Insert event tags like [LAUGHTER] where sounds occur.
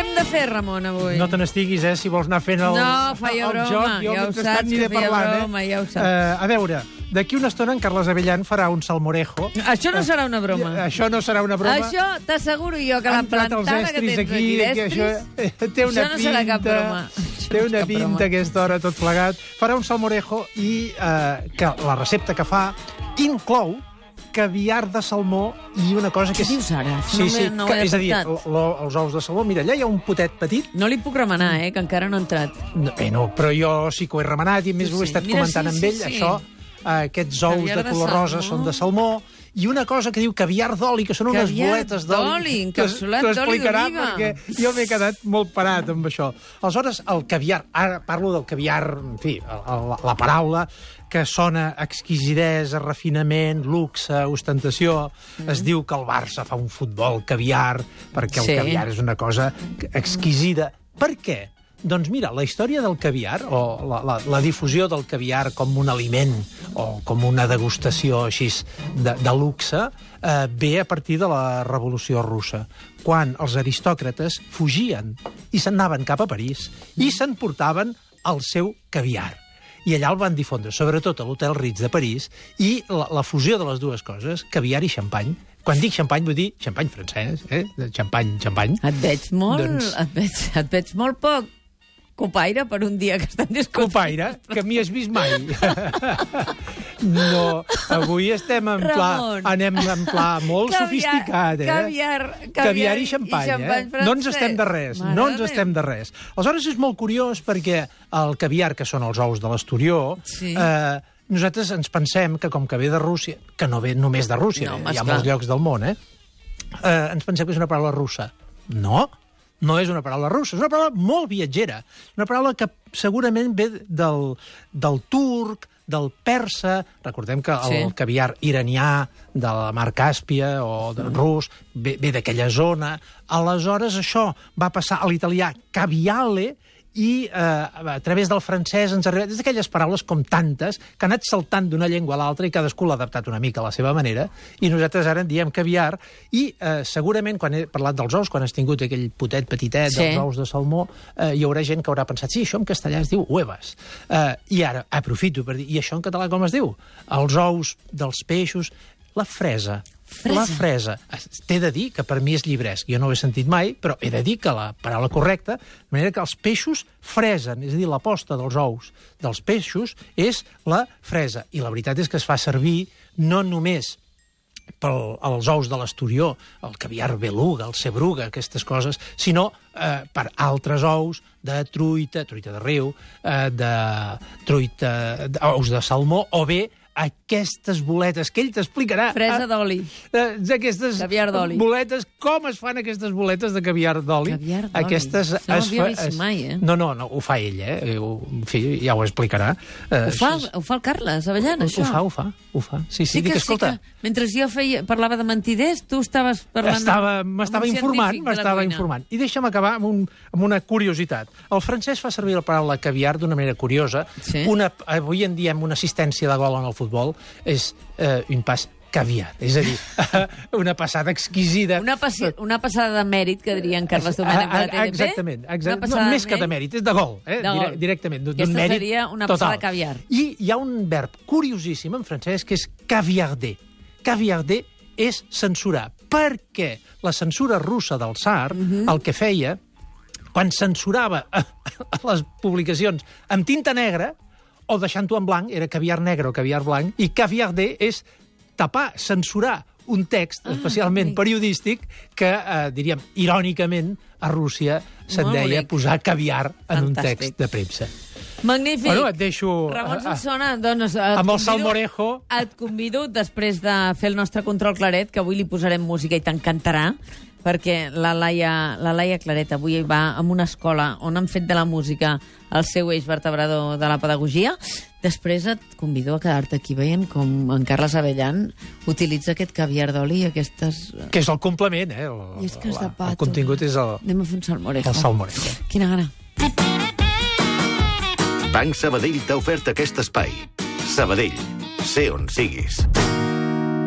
Què hem de fer, Ramon, avui? No te n'estiguis, eh, si vols anar fent el, No, feia el broma, joc. Jo ja ho saps aniré que feia parlant, broma, eh? ja ho saps. Eh, a veure, d'aquí una estona en Carles Avellan farà un salmorejo. Això no serà una broma. Eh, Això no serà una broma. Això t'asseguro jo que la plantada que tens aquí, aquí, que això [LAUGHS] té una això no pinta, serà cap broma. Té una pinta broma. aquesta hora tot plegat. Farà un salmorejo i eh, que la recepta que fa inclou caviar de salmó i una cosa que... Què dius ara? Sí, No sí, no que, és a dir, lo, els ous de salmó, mira, allà hi ha un potet petit, No li puc remenar, eh, que encara no ha entrat. no, bé, no, però jo sí que ho he remenat i més Sí, ho he estat Mira, comentant sí, amb sí, ell, sí. això, aquests ous Caviar de de color rosa salmó. són de salmó, i una cosa que diu caviar d'oli, que són unes Caviar boletes d'oli, d'oli. encapsulat d'oli d'oliva. perquè jo m'he quedat molt parat amb això. Aleshores, el caviar, ara parlo del caviar, en fi, la, la paraula que sona exquisidesa, refinament, luxe, ostentació. Mm. Es diu que el Barça fa un futbol caviar, perquè el Sí. caviar és una cosa exquisida. Per què? Doncs mira, la història del caviar, o la, la, la difusió del caviar com un aliment o com una degustació així de, de luxe, eh, ve a partir de la Revolució Russa, quan els aristòcrates fugien i se'n anaven cap a París i s'emportaven el seu caviar i allà el van difondre, sobretot a l'Hotel Ritz de París, i la, la fusió de les dues coses, caviar i xampany. Quan dic xampany vull dir xampany francès, eh? Xampany, xampany. Et veig molt... Doncs- Et, veig, et veig molt poc copaire per un dia que estan discutint. Copaire, que m'hi has vist mai. [LAUGHS] no, avui estem en pla... Ramon. Anem en pla molt sofisticat, eh? Caviar, caviar, Caviar i xampany, eh? francès. No ens estem de res, Mare no ens estem de res. Aleshores és molt curiós perquè el caviar, que són els ous de l'esturió, Sí. eh, nosaltres ens pensem que com que ve de Rússia, que no ve només de Rússia, No, eh? hi ha esclar. molts llocs del món, eh? eh? Ens pensem que és una paraula russa. No, no és una paraula russa, és una paraula molt viatgera, una paraula que segurament ve del, del turc, del persa, recordem que el Sí. caviar iranià de la mar Càspia o del rus ve, ve d'aquella zona. Aleshores, això va passar a l'italià caviale i eh, a través del francès ens arriba... Des d'aquelles paraules com tantes que han anat saltant d'una llengua a l'altra i cadascú l'ha adaptat una mica a la seva manera i nosaltres ara en diem caviar i eh, segurament quan he parlat dels ous, quan has tingut aquell potet petitet Sí. dels ous de salmó, eh, hi haurà gent que haurà pensat sí, això en castellà es diu huevas. Eh, I ara aprofito per dir, i això en català com es diu? Els ous dels peixos, la fresa. Fresa. La fresa. Es- T'he de dir que per mi és llibresc. Jo no ho he sentit mai, però he de dir que la paraula correcta, de manera que els peixos fresen, és a dir, la posta dels ous dels peixos és la fresa. I la veritat és que es fa servir no només pel, ous de l'esturió, el caviar beluga, el cebruga, aquestes coses, sinó eh, per altres ous de truita, truita de riu, eh, de truita, ous de salmó, o bé aquestes boletes, que ell t'explicarà. Fresa Ah, d'oli. eh, aquestes d'oli. boletes, com es fan aquestes boletes de caviar d'oli? Caviar d'oli. Aquestes No es fa- vist es- mai, eh? No, no, no, ho fa ell, eh? Ho- En fi, ja ho explicarà. Eh, Ho fa, és- ho fa el Carles Avellan, ho, això. ho fa, ho fa, ho fa. Sí, sí, Sí dic, que, escolta, sí que, mentre jo feia, parlava de mentiders, tu estaves parlant... Estava, m'estava informant, m'estava informant. I deixa'm acabar amb, un, amb una curiositat. El francès fa servir la paraula caviar d'una manera curiosa. Sí. Una, avui en dia, amb una assistència de gol en el futbol, és eh, un pas caviar. És a dir, [LAUGHS] una passada exquisida. Una, passi, una passada de mèrit, que diria en Carles Domènech de la Ah, ah, TDP. Exactament. Exactament. No, més que de mèrit. és de gol. Eh? De gol. Dire- directament, d'un Aquesta mèrit seria una total. passada caviar. I hi ha un verb curiosíssim en francès que és caviarder. Caviarder és censurar. Perquè la censura russa del tsar Mhm. el que feia, quan censurava [LAUGHS] les publicacions amb tinta negra, o deixant-ho en blanc, era caviar negre o caviar blanc, i caviarder és tapar, censurar un text, Ah, especialment ok. periodístic, que, eh, diríem, irònicament, a Rússia se'n deia bonic. posar caviar en un Fantàstic. text de premsa. Magnífic. Bueno, et deixo... Ramon ah, ah, Solsona, doncs... Et amb el convido- salmorejo. Et convido, després de fer el nostre control claret, que avui li posarem música i t'encantarà, perquè la Laia, la Laia Claret avui va a una escola on han fet de la música el seu eix vertebrador de la pedagogia. Després et convido a quedar-te aquí veient com en Carles Avellan utilitza aquest caviar d'oli i aquestes... Que és el complement, eh? El, I és que és de pato. el contingut és el, Anem a fer un salmorejo. el salmorejo. Quina gana. Banc Sabadell t'ha ofert aquest espai. Sabadell, sé on siguis.